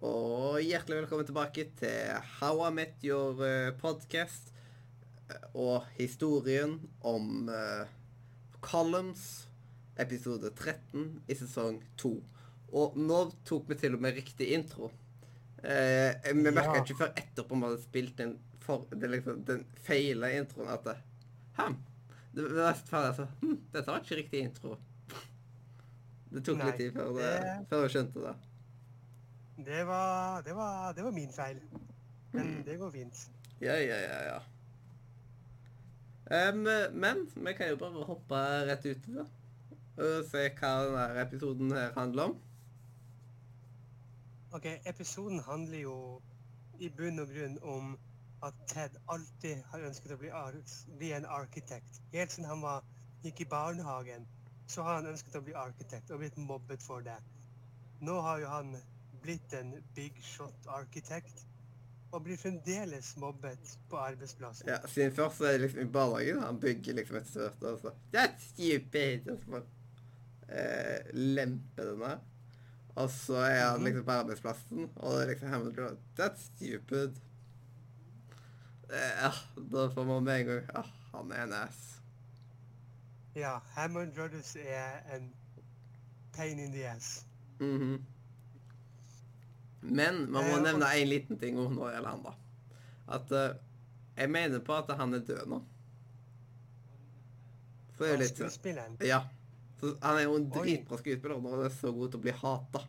Og hjertelig velkommen tilbake til How I Met Your eh, podcast eh, og historien om uh, Columns, episode 13 i sesong 2. Og nå tok vi til og med riktig intro. Uh, vi merka Ja. ikke før etterpå om vi hadde spilt den, for, liksom, den feila introen at det, Hm, det det var ferdig, altså. Hm, dette var ikke riktig intro. Det tok Nei, litt tid før, det, det- før vi skjønte det. Det var, det var, det var min feil. Men Mm. det går fint. Ja, ja, ja, ja. Um, men vi kan jo bare hoppe rett ut i det. Og se hva denne episoden her handler om. Ok, Episoden handler jo i bunn og grunn om at Ted alltid har ønsket å bli, bli en arkitekt. Helt siden han var, gikk i barnehagen, så har han ønsket å bli arkitekt og blitt mobbet for det. Nå har jo han blitt en big shot-arkitekt og blir fremdeles mobbet på arbeidsplassen. Ja, Siden først er det liksom i barnehagen. Han bygger liksom et stort og så That's stupid! Og så bare eh, lemper den der. Og så er han Mhm. liksom på arbeidsplassen, og det er liksom hemmelig That's stupid. Eh, Ja, da får man med en gang Ja, han er en ass. Ja, Hammond Brothers er en pain in the ass. Mhm. Men man må nevne en liten ting om når det gjelder han, da. At uh, jeg mener på at han er død nå. For det er jo litt Skuespilleren. Ja. Så han er jo en dritbra skuespiller når han er så god til å bli hata.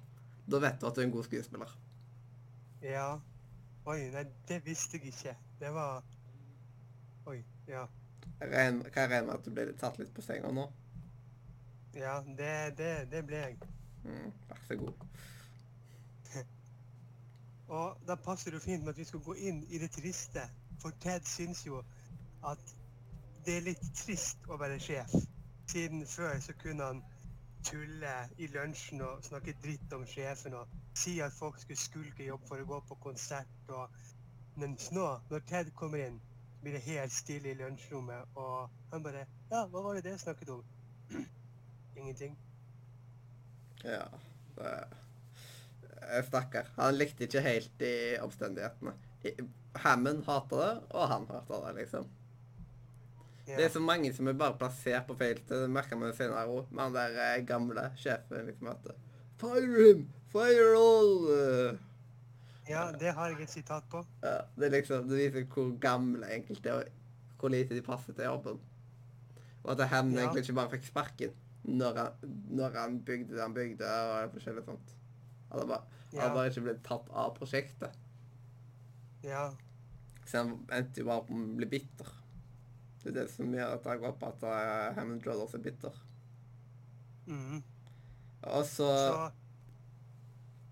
Da vet du at du er en god skuespiller. Ja. Oi, nei, det visste jeg ikke. Det var Oi, ja. Jeg regner, kan jeg regne med at du ble tatt litt på senga nå? Ja, det, det, det ble jeg. Mm, vær så god. Og da passer det fint med at vi skal gå inn i det triste. For Ted syns jo at det er litt trist å være sjef. Siden før så kunne han tulle i lunsjen og snakke dritt om sjefen og si at folk skulle skulke jobb for å gå på konsert og Mens nå, når Ted kommer inn, blir det helt stille i lunsjrommet, og han bare Ja, hva var det dere snakket om? Ingenting. Ja. Det, stakkar. Han likte ikke helt de omstendighetene. Hammond hater det, og han hater det, liksom. Ja. Det er så mange som er bare plassert på feil sted. Det merker man senere òg. Med han der eh, gamle sjefen. liksom at Fire him! Fire all! eh. ja, det har jeg et sitat på. Ja, det er liksom, det viser hvor gamle enkelte er, og hvor lite de passer til jobben. Og at Hammond Ja. egentlig ikke bare fikk sparken når han, når han bygde det han bygde, og forskjellig sånt. Han hadde bare, Ja. bare ikke blitt tatt av prosjektet. Ja. Så han endte jo bare på å bli bitter. Det er det som gjør at jeg går på at uh, Hammond Brothers er bitter. mhm. Og så Så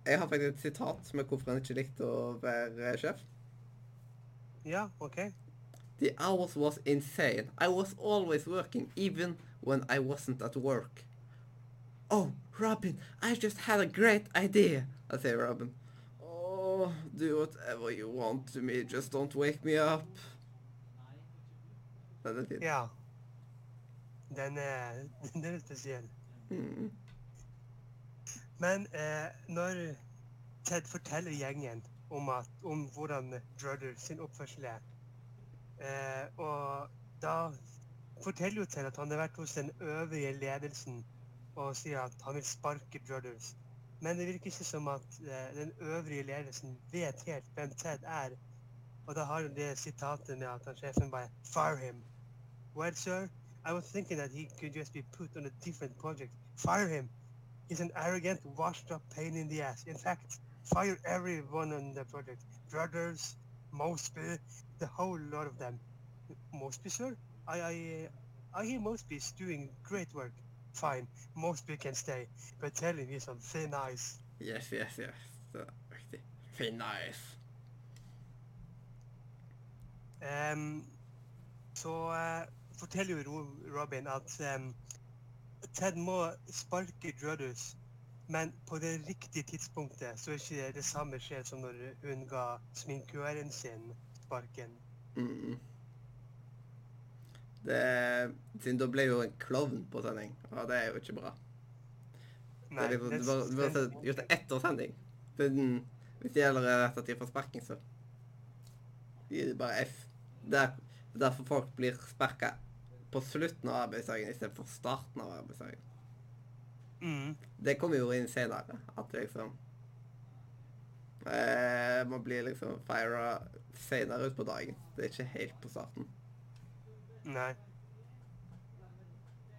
Jeg har faktisk et sitat med hvorfor han ikke likte å være sjef. Ja, OK. The hours was insane. I was always working, even when I wasn't at work. Oh, Robin, I just had a great idea, I say Robin. Oh, do whatever you want to me, just don't wake me up. Den er fin. Ja. Den er, den er spesiell. Mm. Men eh, når Ted forteller gjengen om, at, om hvordan Drudder sin oppførsel er, eh, og da forteller jo Ted at han har vært hos den øvrige ledelsen og sier at han vil sparke Drudders. Men det virker ikke som at eh, den øvrige ledelsen vet helt hvem Ted er. Og da har han det sitatet med at han sjefen bare Fire him. Well, sir, I was thinking that he could just be put on a different project. Fire him. He's an arrogant, washed-up pain in the ass. In fact, fire everyone on the project. Brothers, Mosby, the whole lot of them. Mosby, sir? I, I, I hear Mosby's doing great work. Fine, Most people can stay, but tell him he's on thin ice. Yes, yes, yes. Det er riktig. Thin nice. Um, så uh, forteller jo Robin at um, Ted må sparke Drudus, men på det riktige tidspunktet så er ikke det det samme skjer som når hun ga sminkøren sin sparken. Mm. Det, siden da ble jo en klovn på sending, og det er jo ikke bra. Nei, det er liksom, du bør, du bør gjort det etter sending. Siden, hvis det gjelder rett at de får sparking, så gir de bare F. Det er derfor folk blir sparka på slutten av arbeidsdagen istedenfor starten av arbeidsdagen. mm. Det kommer jo inn senere, at liksom eh, Man blir liksom fira senere ut på dagen. Det er ikke helt på starten. Nei.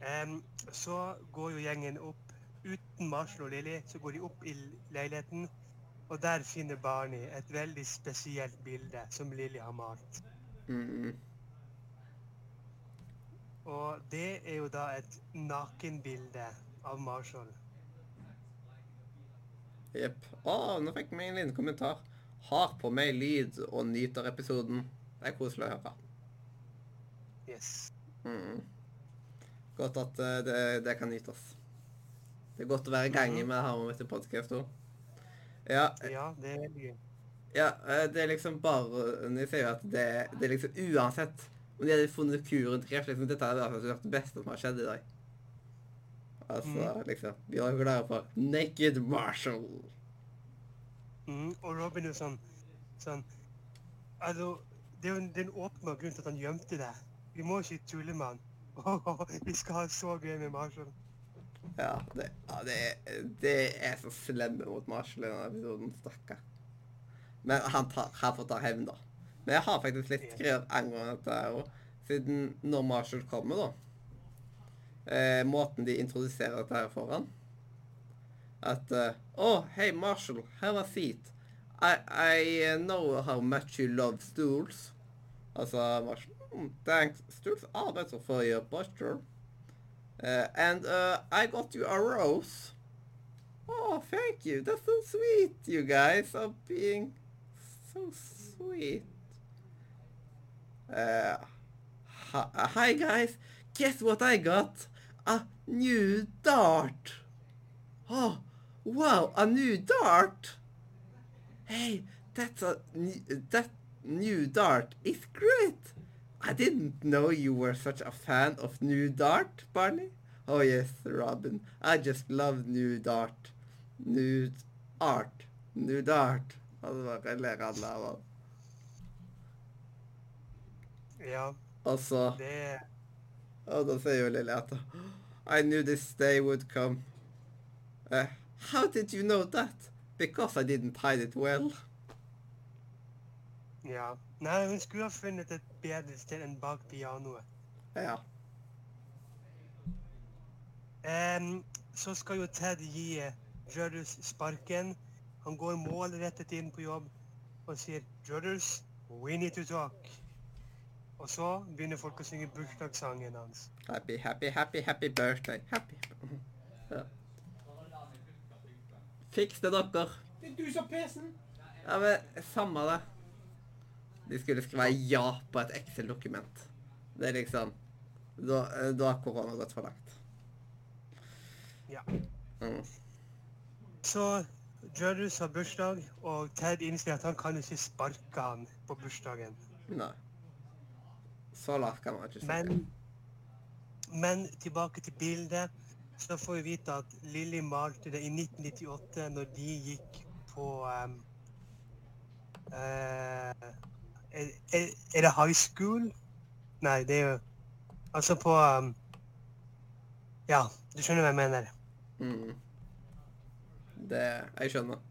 Um, så går jo gjengen opp uten Marshall og Lily. Så går de opp i leiligheten, og der finner Barney et veldig spesielt bilde som Lily har malt. Mm. Og det er jo da et nakenbilde av Marshall. Jepp. Å, nå fikk vi en liten kommentar. Har på meg lyd og nyter episoden. Det er koselig å høre. Yes. Mm. Godt at uh, det, det kan nytes. Det er godt å være i gang Mhm. med Harmon etter podkast òg. Ja, Ja, det er gøy. ja, eh, det er liksom bare Jeg sier at det, det er liksom uansett om de hadde funnet kuren til kreft, liksom, dette vært det beste som har skjedd i dag. Altså, liksom Vi var jo glade for Naked Marshall. Mm, og Robin er sånn sånn Altså, det er jo den åpne er en åpenbar grunn til at han gjemte det. Vi må ikke tulle med han. vi skal ha så gøy med Marshall. Ja, det, ja det, er, det er så slemme mot Marshall i denne episoden. Stakkar. Men han, tar, han får ta hevn, da. Men jeg har faktisk litt skrevet angående dette her òg. Siden når Marshall kommer, da. Eh, måten de introduserer dette her foran. At Å, uh, Oh, hei, Marshall, have a seat. I, I know how much you love stools. Altså Marshall. "Mm, thanks. Stools are better for your posture. Uh, and uh, I got you a rose. Oh, thank you. That's so sweet, you guys are being so sweet. Uh, hi, uh, hi, guys. Guess what I got? A new dart. Oh, wow, a new dart. Hey, that's a new, that new dart is great. I didn't know you were such a fan of New Dart, Barney. Oh yes, Robin. I just love New Dart. New art. New Dart. Altså, bare ler alle av han. Ja, Og så det Og da sier jo Lille at I knew this day would come. Uh, how did you know that? Because I didn't hide it well. Ja. Nei, hun skulle ha funnet et bedre sted enn bak pianoet. Ja. Um, så skal jo Ted gi Judders sparken. Han går målrettet inn på jobb og sier 'Judders, we need to talk. Og så begynner folk å synge bursdagssangen hans. Happy, happy, happy, happy birthday. Happy. Ja. Fiks det, dere. Det er du som pesen! Ja, men samme det. De skulle skrive ja på et Excel-dokument. Det er liksom Da, da har korona gått for langt. Ja. Mm. Så Drudders har bursdag, og Ted innser at han kan ikke sparke han på bursdagen. Nei. Så lavt kan man ikke snakke. Men, men tilbake til bildet, så får vi vite at Lilly malte det i 1998 når de gikk på um, eh, er, er, det high school? Nei, det er jo Altså på um, Ja, du skjønner hva jeg mener. Mm. Det Jeg skjønner.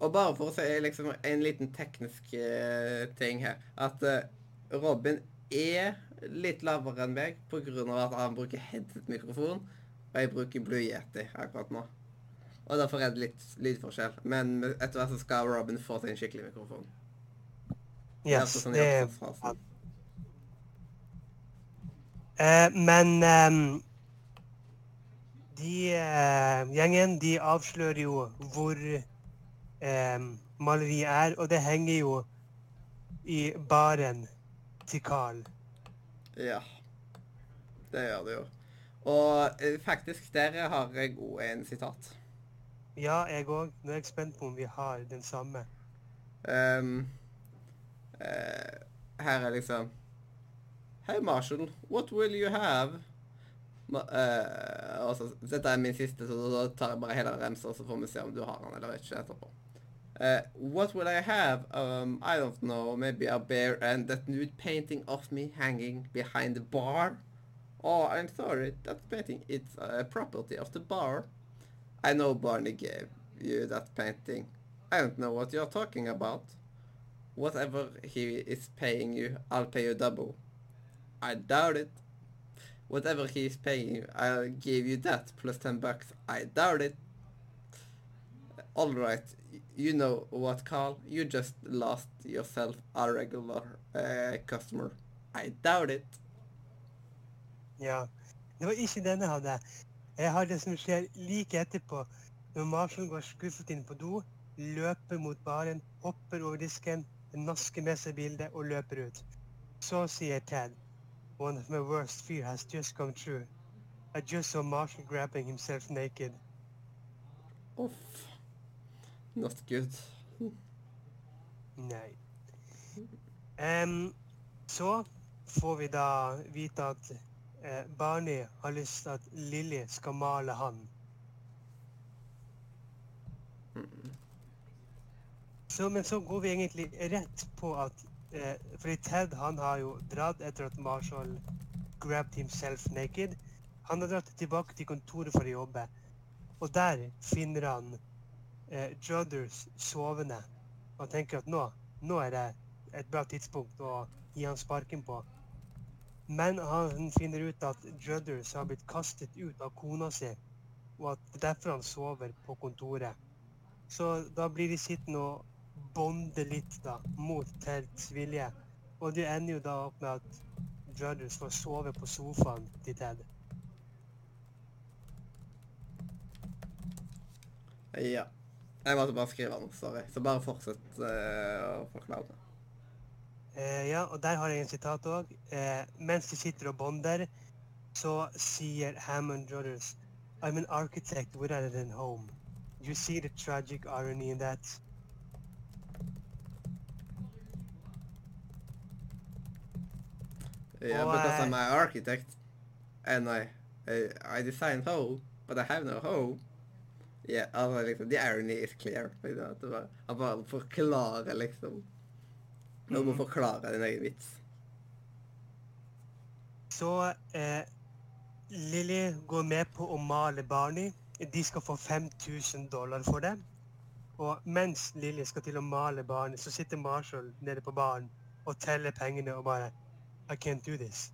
Og bare for å si liksom en liten teknisk uh, ting her At uh, Robin er litt lavere enn meg av at han bruker headset-mikrofon, og jeg bruker Blue Yeti akkurat nå. Og derfor er det litt lydforskjell. Men etter hvert så skal Robin få seg en skikkelig mikrofon. Yes, altså sånn det er oppstartsfasen. Eh, men ehm, de eh, gjengen de avslører jo hvor eh, maleriet er, og det henger jo i baren til Carl. Ja. Det gjør det jo. Og eh, faktisk, der har jeg òg en sitat. Ja, jeg òg. Nå er jeg spent på om vi har den samme. Ehm, eh, her er liksom Hei, Marshall. What will you have? Ma eh, dette er min siste, så da tar jeg bare hele remsa, så får vi se om du har den eller ikke etterpå. Uh, what will I have? Um, I don't know. Maybe a bear and that nude painting of me hanging behind the bar. Oh, I'm sorry. That painting, it's a property of the bar. I know Barney gave you that painting. I don't know what you're talking about. Whatever he is paying you, I'll pay you double. I doubt it. Whatever he is paying you, I'll give you that plus 10 bucks. I doubt it. Alright, you know what, Carl? You just lost yourself a regular uh, customer. I doubt it. Ja. Det var ikke denne jeg hadde. Jeg har det som skjer like etterpå. Når Marshall går skuffet inn på do, løper mot baren, hopper over disken, nasker med seg bildet og løper ut. Så sier Ted, One of my worst fear has just come true. I just saw Marshall grabbing himself naked. Uff. Not good. Nei. Um, så får vi da vite at eh, Barney har lyst til at Lilly skal male han. Så, men så går vi egentlig rett på at eh, Fordi Ted han har jo dratt etter at Marshall grabbed himself naked. Han har dratt tilbake til kontoret for å jobbe. Og der finner han eh, Judders sovende. Og tenker at nå, nå er det et bra tidspunkt å gi han sparken på. Men han finner ut at Judders har blitt kastet ut av kona si, og at det er derfor han sover på kontoret. Så da blir de sittende og bonde litt da, mot Teds vilje. Og det ender jo da opp med at Drudders får sove på sofaen til Ted. Ja. Jeg måtte bare skrive den, sorry. Så bare fortsett uh, å forklare det. Uh, ja, og der har jeg en sitat òg. Uh, mens de sitter og bonder, så sier Hammond Judders I'm an architect without a home. You see the tragic irony in that? Yeah, Og, because I'm an architect and I, I, I design home, but I have no home. Yeah, altså liksom, the irony is clear. Liksom, at bare, han bare forklarer liksom. Nå må Mhm. forklare din egen vits. Så eh, Lilly går med på å male Barney. De skal få 5000 dollar for det. Og mens Lilly skal til å male Barney, så sitter Marshall nede på baren og teller pengene og bare I can't do this.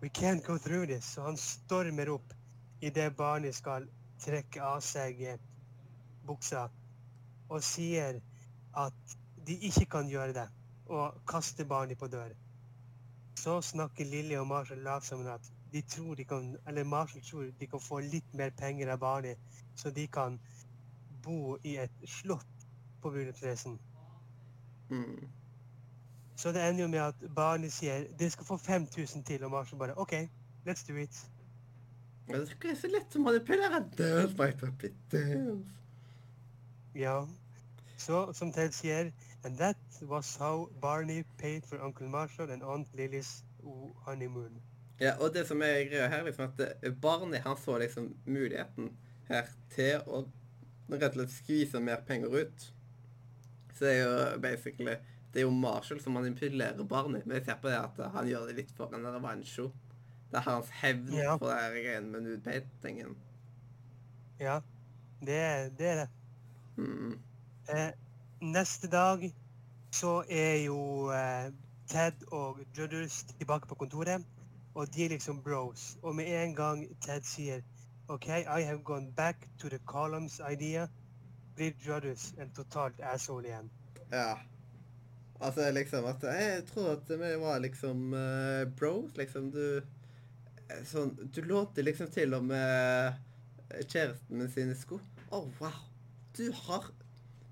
We can't go through this. Så han stormer opp idet barnet skal trekke av seg buksa, og sier at de ikke kan gjøre det, og kaster barnet på dør. Så snakker Lilly og Marshall lavt at de tror de kan, eller Marshall tror de kan få litt mer penger av barnet, så de kan bo i et slott på bryllupsreisen. Mm. Så det ender jo med at Barney sier dere skal få 5000 til, og Marshall bare OK, let's do it. Men Det er så lett å manipulere dance my puppy, dance. Ja. Så som Ted sier, and that was how Barney paid for Uncle Marshall and Aunt Lillys honeymoon. Ja, og det som er greia her, liksom at eh, Barney han så liksom muligheten her til å rett og slett skvise mer penger ut. Så det er jo basically Det er jo Marshall som manipulerer Barney. Men jeg ser på det at han gjør det litt for en revansjo. Det er hans hevn Ja. for det her greiene med nudepaintingen. Ja, det, det er det. Mm. Eh, neste dag så er jo eh, Ted og Judders tilbake på kontoret, og de er liksom bros. Og med en gang Ted sier OK, I have gone back to the columns idea, blir Judders en totalt asshole igjen. Ja. Altså liksom at Jeg tror at vi var liksom uh, bros, liksom. Du eh, Sånn Du låter liksom til og med eh, kjæresten min sine sko. Å, wow. Du har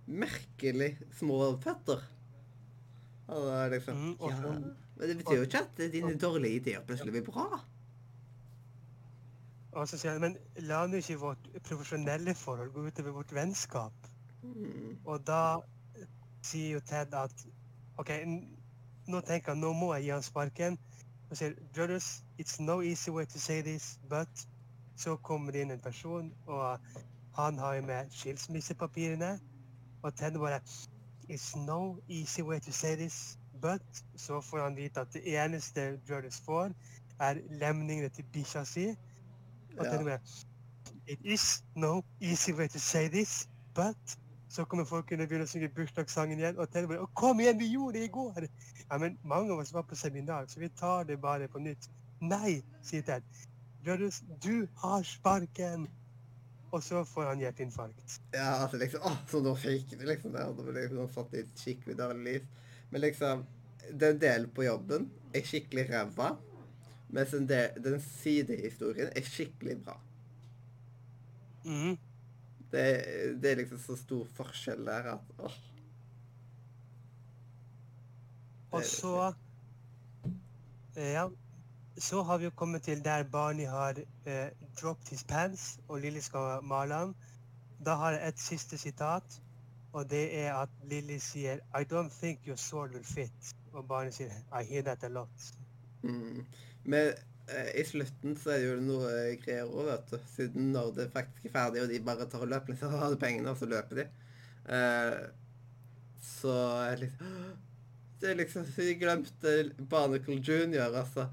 merkelig små føtter. Og liksom mm, og Ja, men det betyr jo ikke at dine dårlige ideer plutselig blir bra. Og så sier han men la nå ikke vårt profesjonelle forhold gå utover vårt vennskap. Mm. Og da sier jo Ted at OK, nå tenker han nå må jeg gi han sparken. Og sier brothers, it's no easy way to say this, but så kommer det inn en person, og han har jo med skilsmissepapirene. Og Ted bare It's no easy way to say this, but så får han vite at det eneste brothers får, er lemningene til bikkja si. Og Ja. Ted bare It is no easy way to say this, but så kommer folk og begynne å synge bursdagssangen igjen. Og tenker, «Å, Kom igjen, vi gjorde det i går! Ja, men mange av oss var på seminar, så vi tar det bare på nytt. Nei, sier Ted. Brødres, du har sparken! Og så får han hjerteinfarkt. Ja, altså liksom Å, så nå fikk det, liksom det. Da ble liksom satt i et skikkelig dårlig liv. Men liksom Den delen på jobben er skikkelig ræva. Mens den, del, den sidehistorien er skikkelig bra. Mhm. Det, det er liksom så stor forskjell der at åh. Og så Ja. Så har vi jo kommet til der Barney har eh, dropped his pants, og Lilly skal male ham. Da har jeg et siste sitat, og det er at Lilly sier I don't think your sword will fit. Og Barney sier I hear that a lot. Mm. Men eh, i slutten så er det jo noe greier òg, vet du. Siden når det faktisk er ferdig, og de bare tar løper liksom, har du pengene, og så løper de. Eh, så liksom Det er liksom så De glemte Barnacle Junior, altså.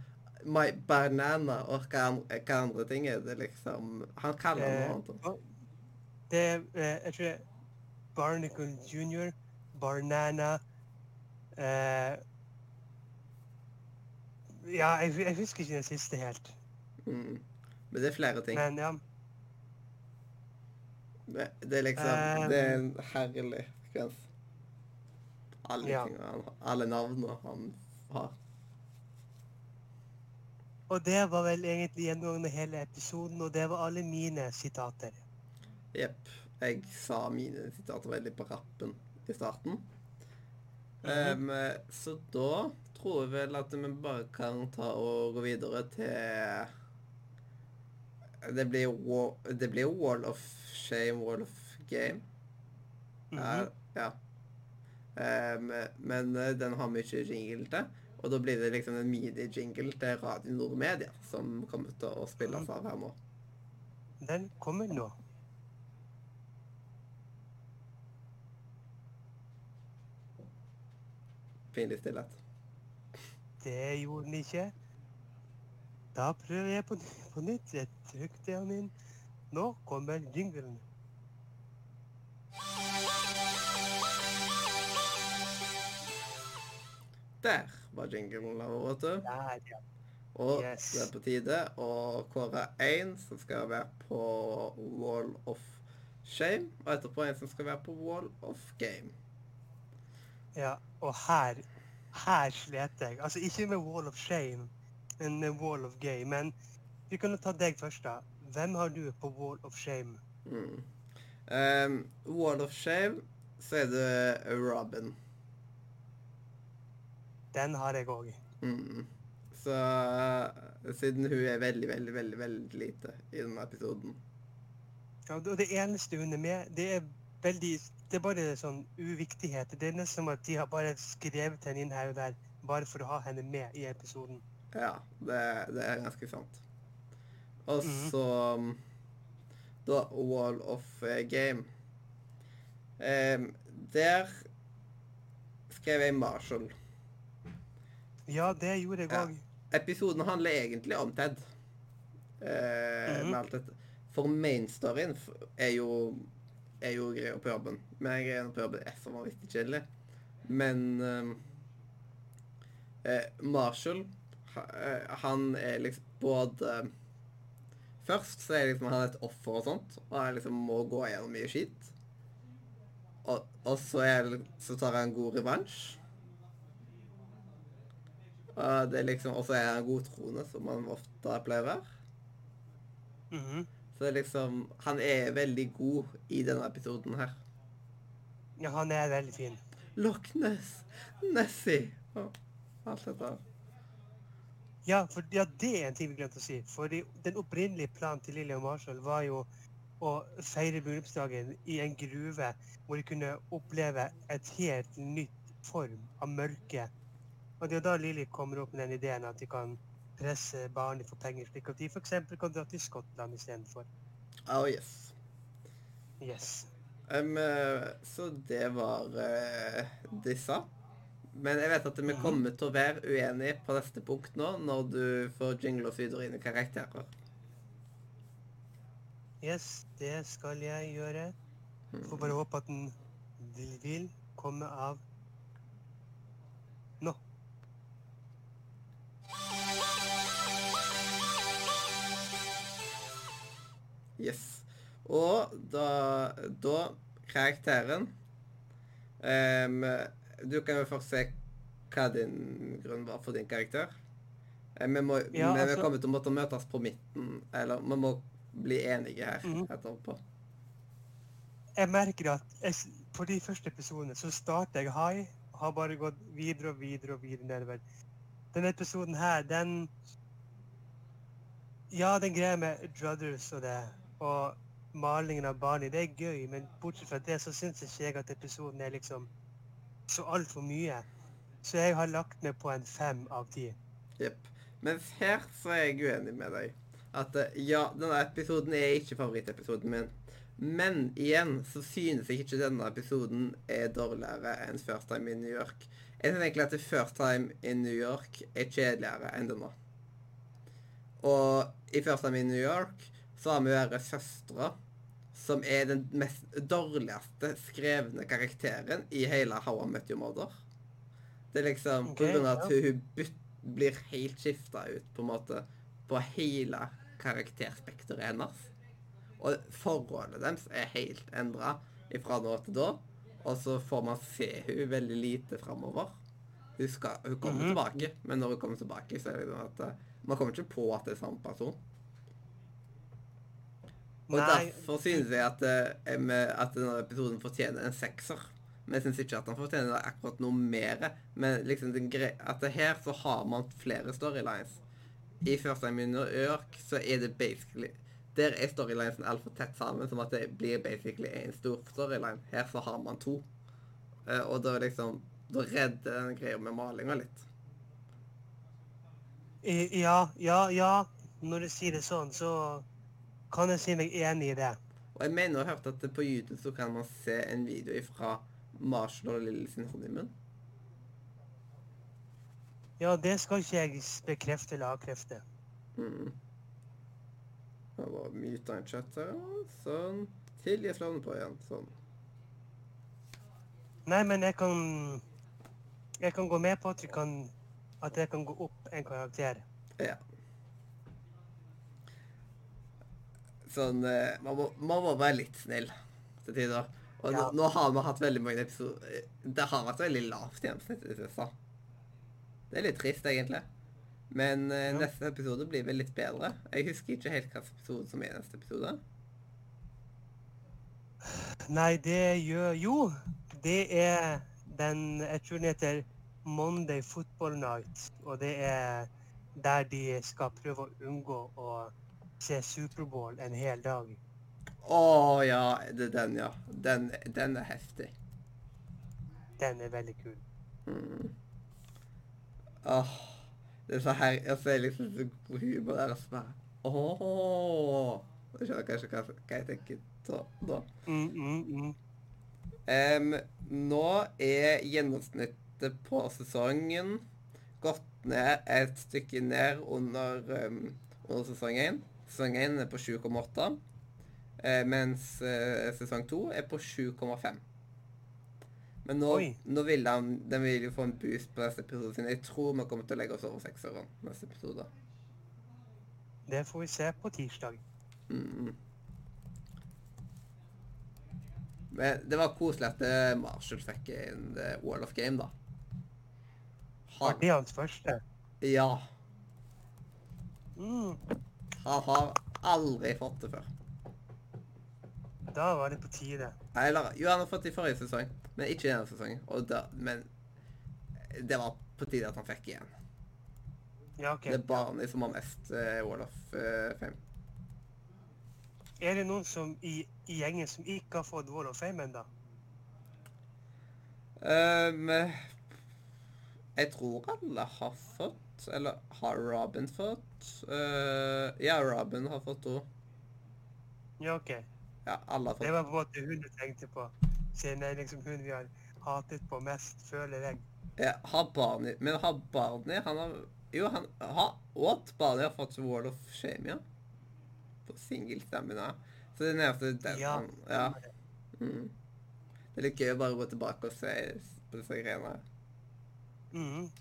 My Banana og hva, an- hva andre ting er det liksom Han kaller det Eh, noe annet. det er eh, Jeg tror det er Barnacle Junior, Barnana eh, Ja, jeg, jeg husker ikke den siste helt. Mm. Men det er flere ting. Men ja. Det, det er liksom um, Det er en herlig sekvens. Alle Ja. tingene Alle navnene han har. Og det var vel egentlig gjennomgående hele episoden, og det var alle mine sitater. Jepp. Jeg sa mine sitater veldig på rappen i starten. Mhm. Em, så da tror jeg vel at vi bare kan ta og gå videre til Det blir jo wa- det blir Wall of Shame, Wall of Game. Ja. Mhm. ja. Um, men eh, den har ikke jingle til. Og da blir det liksom en mini-jingle til Radio Nordmedia som kommer til å spilles av her nå. Den kommer nå. Pinlig stillhet. Det gjorde den ikke. Da prøver jeg på, på nytt. Jeg trykte den inn. Nå kommer jinglen. Der var jinglen av vet du. Der, ja. Og Yes. det er på tide å kåre én som skal være på Wall of Shame, og etterpå en som skal være på Wall of Game. Ja. Og her her slet jeg. Altså ikke med Wall of Shame, men med Wall of Gay. Men vi kan jo ta deg først, da. Hvem har du på Wall of Shame? Mm. Um, Wall of Shame, så er det Robin. Den har jeg òg. Mm. Så siden hun er veldig, veldig, veldig veldig lite i denne episoden. Ja, og det eneste hun er med, det er veldig Det er bare sånn uviktighet. Det er nesten som at de har bare skrevet henne inn her og der bare for å ha henne med i episoden. Ja, det, det er ganske sant. Og Mhm. så um, Da Wall of eh, Game. Um, der skrev jeg Marshall. Ja, det gjorde jeg Ja. Episoden handler egentlig om Ted. Med alt dette. For mainstoryen er jo er jo greier på jobben. Men greiene på jobben er som vanlig kjedelig. Men ehm, eh, Marshall, eh, han er liksom både Først så er liksom han et offer og sånt, og han liksom må gå gjennom mye skit. Og, og så, er, så tar han god revansj. Og det er liksom, og så er han godtroende, som han ofte pleier å være. Mhm. Så liksom Han er veldig god i denne episoden her. Ja, han er veldig fin. Loch Ness, Nessie og alt dette. Ja, for ja, det er en ting vi glemte å si. For de, den opprinnelige planen til Lilly og Marshall var jo å feire bryllupsdagen i en gruve hvor de kunne oppleve et helt nytt form av mørke. Og det er da Lilly kommer opp med den ideen at de kan presse barnet for penger, slik at de f.eks. kan dra til Skottland istedenfor. Oh yes. Yes. Em, eh, så det var uh, disse. Men jeg vet at vi Mhm. kommer til å være uenige på neste punkt nå, når du får jingle og fyder inn karakterer. Yes, det skal jeg gjøre. Får bare håpe at den vil, vil komme av Yes. Og da, da karakteren um, Du kan jo først se hva din grunn var for din karakter. Eh, Vi, må, Ja, men vi altså- kommer til å måtte møtes på midten, eller vi må bli enige her mm. etterpå. Jeg merker at jeg, på de første episodene så starter jeg high og har bare gått videre og videre og videre nedover. Denne episoden her, den Ja, den greia med Druthers og det, og malingen av Barney, det er gøy, men bortsett fra det så syns ikke jeg at episoden er liksom så altfor mye. Så jeg har lagt meg på en fem av ti. Jepp. Mens her så er jeg uenig med deg. At eh, ja, denne episoden er ikke favorittepisoden min. Men igjen så synes jeg ikke denne episoden er dårligere enn First Time in New York. Jeg synes egentlig at First Time in New York er kjedeligere enn denne. Og i First Time in New York så har vi jo søstre, som er den mest dårligste skrevne karakteren i hele How I Met Your Mother. Det er liksom okay, på grunn av at hun, hun blir helt skifta ut på en måte på hele karakterspekteret hennes. Og forholdet deres er helt endra fra nå til da. Og så får man se hun veldig lite framover. Hun, hun kommer Mhm. tilbake, men når hun kommer tilbake, så er det sånn at eh, man kommer ikke på at det er samme person. Og Nei, derfor synes jeg at, eh, at denne episoden fortjener en sekser. Men jeg syns ikke at han fortjener akkurat noe mer. Men liksom at det her så har man flere storylines. I in New York så er det basically Der er storylinesen altfor tett sammen, som at det blir basically en stor storyline. Her så har man to. Eh, og da liksom Da redder den greia med malinga litt. Ja, ja, ja. Når du sier det sånn, så kan jeg si meg enig i det. Og jeg mener å ha hørt at på YouTube så kan man se en video fra Marshall og Lille sin honeymoon. Ja, det skal ikke jeg bekrefte eller avkrefte. Mm. Jeg bare myta en chat her. Sånn. Til jeg slår den på igjen. Sånn. Nei, men jeg kan Jeg kan gå med på at, vi kan, at jeg kan gå opp en karakter. Ja. Sånn eh, man, må, man må være litt snill til tider. Og Ja. nå, nå har vi hatt veldig mange episoder Det har vært veldig lavt gjennomsnitt i det siste. Det er litt trist, egentlig. Men uh, Ja. neste episode blir vel litt bedre. Jeg husker ikke helt hvilken episode som er neste episode. Nei, det gjør Jo, det er den Jeg tror den heter Monday Football Night. Og det er der de skal prøve å unngå å se Superbowl en hel dag. Å ja, det er den, ja. Den, den er heftig. Den er veldig kul. Mm. Åh, det er så her, jeg ser liksom så god humor der og så bare, åh, jeg skjønner kanskje hva, hva jeg tenker da. Mm, mm, mm. Um, nå er gjennomsnittet på sesongen gått ned et stykke ned under, um, under sesong 1. Sesong 1 er på 7,8, eh, mens eh, sesong 2 er på 7,5. Men nå, nå vil de, de vil jo få en boost på neste episode sin. Jeg tror vi kommer til å legge oss over sekseren neste episode. Det får vi se på tirsdag. Mm. Men det var koselig at eh, Marshall fikk inn The Wall of Game, da. Var Han, det hans første? ja. Mm. Han har aldri fått det før. Da var det på tide. Eller, jo, han har fått det i forrige sesong. Men ikke i denne sesongen. Og da, men det var på tide at han fikk igjen. Ja, OK. Det er Barney som har mest uh, Wall of uh, Fame. Er det noen som i, i gjengen som ikke har fått Wall of Fame ennå? Um, jeg tror alle har fått Eller har Robin fått? Uh, ja, Robin har fått to. Ja, OK. Ja, alle har Det var på en måte hun du tenkte på. Siden det er liksom hun vi har hatet på mest, føler jeg. ja, Har Barney Men har Barney Han har Jo, han har åt Barney har fått Wall of Shame, ja. På singelstamina. Så det er den Ja. han Ja. Mm. Det er litt gøy å bare gå tilbake og se på disse greiene. Mm. Mhm.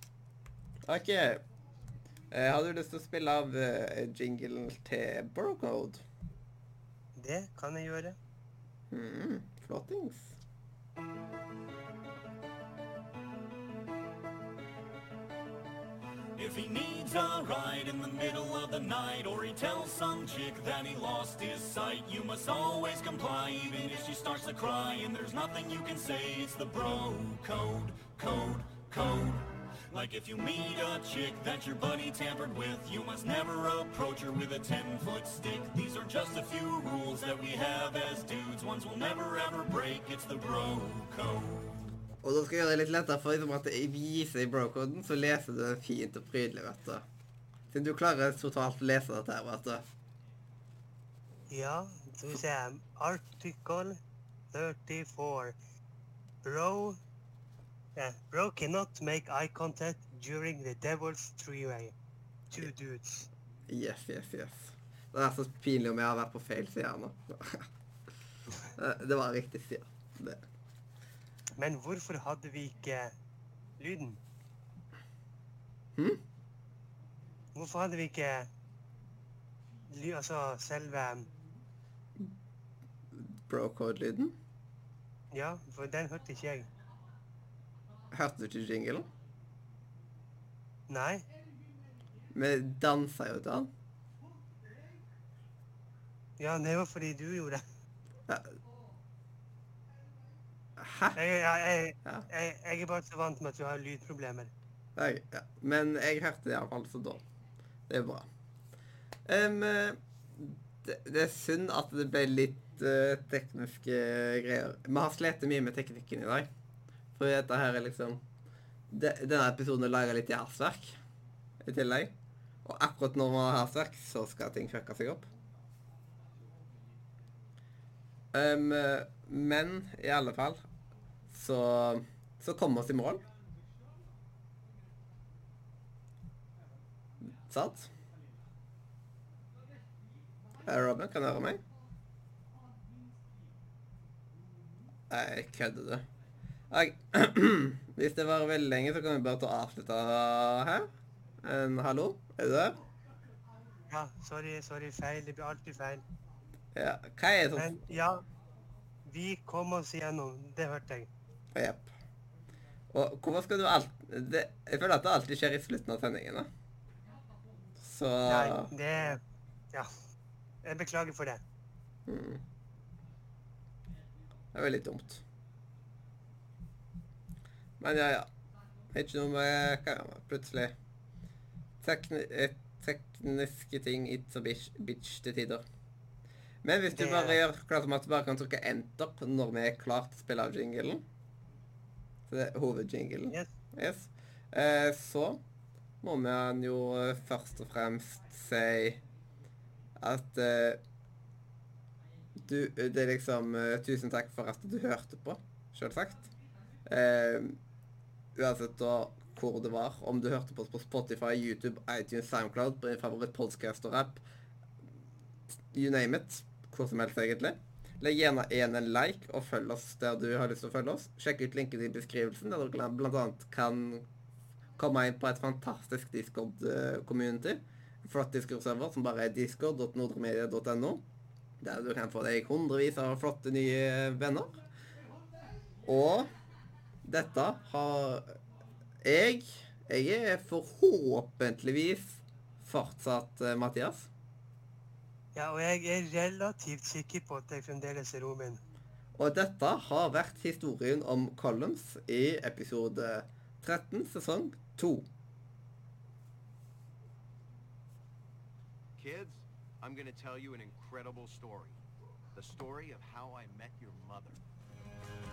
OK. Eh, har du lyst til å spille av eh, jinglen til Brocode? Det kan jeg gjøre. Mm, flottings. If he needs a ride in the middle of the night Or he tells some chick that he lost his sight You must always comply even if she starts to cry And there's nothing you can say, it's the bro code, code, code Like if you meet a chick that your buddy tampered with You must never approach her with a 10-foot stick These are just a few rules that we have as dudes Ones we'll never ever break, it's the bro code Og da skal jeg gjøre det litt lettere, for liksom at jeg viser i brocoden, så leser du det fint og prydelig, vet du. Siden du klarer totalt å lese dette her, vet du. Ja, skal vi se. Article 34. Bro yeah, Bro cannot make eye contact during the devil's three-way. Two dudes. Yes, yes, yes. Det er så pinlig om jeg har vært på feil side nå. Eh, det var riktig side. Det. Men hvorfor hadde vi ikke lyden? Hm? Hvorfor hadde vi ikke ly, altså selve Brocode-lyden. Ja, for den hørte ikke jeg. Hørte du ikke jinglen? Nei. Vi dansa jo til den. Ja, det var fordi du gjorde det. Ja. Hæ? Jeg, jeg, jeg, jeg, jeg er bare så vant med at du har lydproblemer. Nei, ja. Men jeg hørte det iallfall, så da Det er bra. Eh, det, det er synd at det ble litt uh, tekniske greier. Vi har slitt mye med teknikken i dag. For dette her er liksom de, Denne episoden er laga litt i hastverk i tillegg. Og akkurat når man har hastverk, så skal ting fucke seg opp. Eh, men i alle fall så, så kom vi oss i mål. Sant? Eh, Robin, kan du høre meg? Nei, kødder du? Hvis det varer veldig lenge, så kan vi bare ta og avslutte her. En hallo? Er du der? Ja, sorry, sorry, feil. Det blir alltid feil. Ja. Hva er det som Men ja, vi kom oss igjennom. Det hørte jeg. Jepp. Og hvorfor skal du alltid det, Jeg føler at det alltid skjer i slutten av sendingene. Så Nei, det Ja. Jeg beklager for det. mm. Det er veldig dumt. Men ja, ja. Ikke noe med hva er det, Plutselig Tekni eh, Tekniske ting it's a bitch, bitch til tider. Men hvis du bare gjør klart som at du bare kan trykke enter når vi er klart til å spille av jinglen Så det er hovedjinglen. Yes. Yes. Eh, så må man jo eh, først og fremst si at eh, du Det er liksom eh, Tusen takk for at du hørte på, selvsagt. Eh, uansett da hvor det var. Om du hørte på oss på Spotify, YouTube, iTunes, Soundcloud, på din favoritt-podcaster-app, you name it. Hvor som helst, egentlig. Legg gjerne igjen en like, og følg oss der du har lyst til å følge oss. Sjekk ut linken i beskrivelsen, der blant annet kan komme inn på et fantastisk Discord-community. Flott Discord-server som bare er discord.nordremedia.no. Der du kan få deg hundrevis av flotte nye venner. Og dette har jeg Jeg er forhåpentligvis fortsatt eh, Mathias. Ja, og jeg er relativt sikker på at jeg fremdeles er Romin. Og dette har vært historien om Columns i episode 13, sesong 2. Kids, I'm gonna tell you an incredible story. The story of how I met your mother.